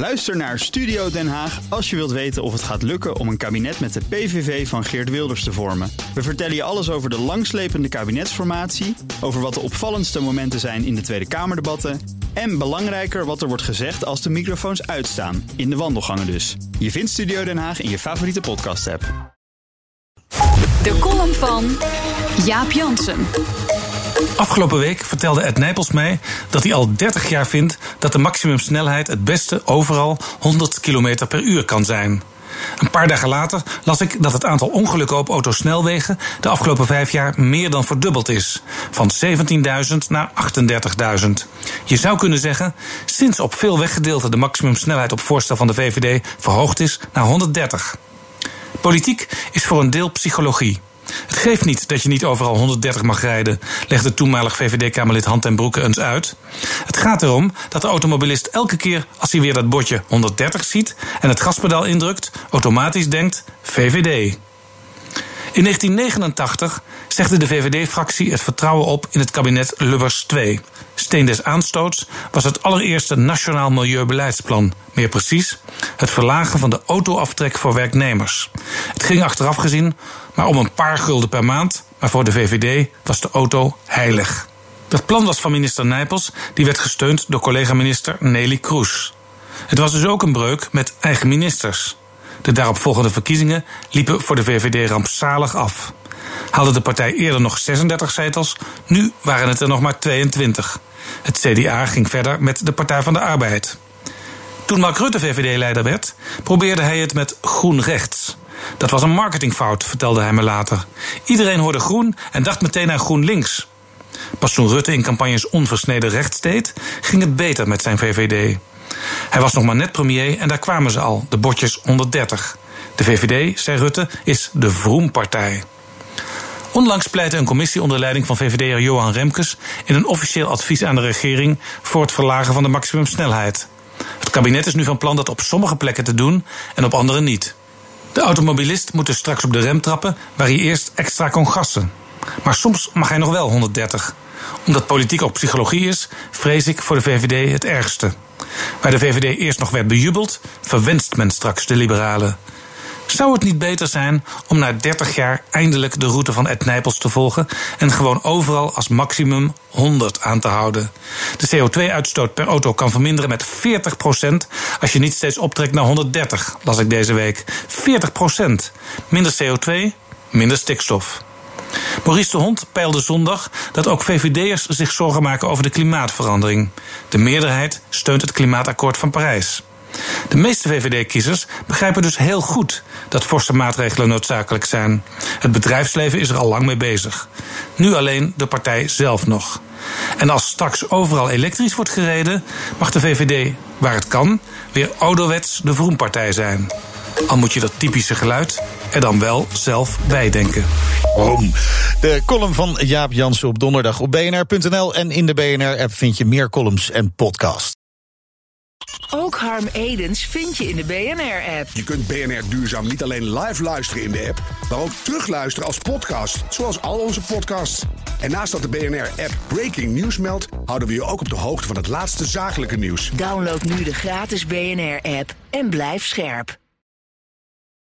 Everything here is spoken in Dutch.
Luister naar Studio Den Haag als je wilt weten of het gaat lukken om een kabinet met de PVV van Geert Wilders te vormen. We vertellen je alles over de langslepende kabinetsformatie, over wat de opvallendste momenten zijn in de Tweede Kamerdebatten en belangrijker wat er wordt gezegd als de microfoons uitstaan, in de wandelgangen dus. Je vindt Studio Den Haag in je favoriete podcast-app. De column van Jaap Jansen. Afgelopen week vertelde Ed Nijpels mij dat hij al 30 jaar vindt dat de maximumsnelheid het beste overal 100 km per uur kan zijn. Een paar dagen later las ik dat het aantal ongelukken op autosnelwegen de afgelopen vijf jaar meer dan verdubbeld is. Van 17.000 naar 38.000. Je zou kunnen zeggen, sinds op veel weggedeelten de maximumsnelheid op voorstel van de VVD verhoogd is naar 130. Politiek is voor een deel psychologie. Het geeft niet dat je niet overal 130 mag rijden, legde toenmalig VVD-Kamerlid Hand en Broeke eens uit. Het gaat erom dat de automobilist elke keer als hij weer dat bordje 130 ziet en het gaspedaal indrukt, automatisch denkt VVD. In 1989 zegde de VVD-fractie het vertrouwen op in het kabinet Lubbers II. Steen des aanstoots was het allereerste Nationaal Milieubeleidsplan. Meer precies, het verlagen van de autoaftrek voor werknemers. Het ging achteraf gezien maar om een paar gulden per maand. Maar voor de VVD was de auto heilig. Dat plan was van minister Nijpels, die werd gesteund door collega-minister Nelly Kroes. Het was dus ook een breuk met eigen ministers. De daaropvolgende verkiezingen liepen voor de VVD rampzalig af. Haalde de partij eerder nog 36 zetels, nu waren het er nog maar 22. Het CDA ging verder met de Partij van de Arbeid. Toen Mark Rutte VVD-leider werd, probeerde hij het met groen rechts. Dat was een marketingfout, vertelde hij me later. Iedereen hoorde groen en dacht meteen aan GroenLinks. Pas toen Rutte in campagnes onversneden rechts deed, ging het beter met zijn VVD. Hij was nog maar net premier en daar kwamen ze al, de bordjes 130. De VVD, zei Rutte, is de Vroempartij. Onlangs pleitte een commissie onder leiding van VVD'er Johan Remkes in een officieel advies aan de regering voor het verlagen van de maximumsnelheid. Het kabinet is nu van plan dat op sommige plekken te doen en op andere niet. De automobilist moet dus straks op de rem trappen waar hij eerst extra kon gassen. Maar soms mag hij nog wel 130. Omdat politiek ook psychologie is, vrees ik voor de VVD het ergste. Waar de VVD eerst nog werd bejubeld, verwenst men straks de liberalen. Zou het niet beter zijn om na 30 jaar eindelijk de route van Ed Nijpels te volgen en gewoon overal als maximum 100 aan te houden? De CO2-uitstoot per auto kan verminderen met 40% als je niet steeds optrekt naar 130, las ik deze week. 40% Minder CO2, minder stikstof. Maurice de Hond peilde zondag dat ook VVD'ers zich zorgen maken over de klimaatverandering. De meerderheid steunt het klimaatakkoord van Parijs. De meeste VVD-kiezers begrijpen dus heel goed dat forse maatregelen noodzakelijk zijn. Het bedrijfsleven is er al lang mee bezig. Nu alleen de partij zelf nog. En als straks overal elektrisch wordt gereden, mag de VVD, waar het kan, weer ouderwets de Vroempartij zijn. Al moet je dat typische geluid er dan wel zelf bij denken. De column van Jaap Jansen op donderdag op bnr.nl. En in de BNR-app vind je meer columns en podcasts. Ook Harm Edens vind je in de BNR-app. Je kunt BNR Duurzaam niet alleen live luisteren in de app, maar ook terugluisteren als podcast, zoals al onze podcasts. En naast dat de BNR-app Breaking News meldt, houden we je ook op de hoogte van het laatste zakelijke nieuws. Download nu de gratis BNR-app en blijf scherp.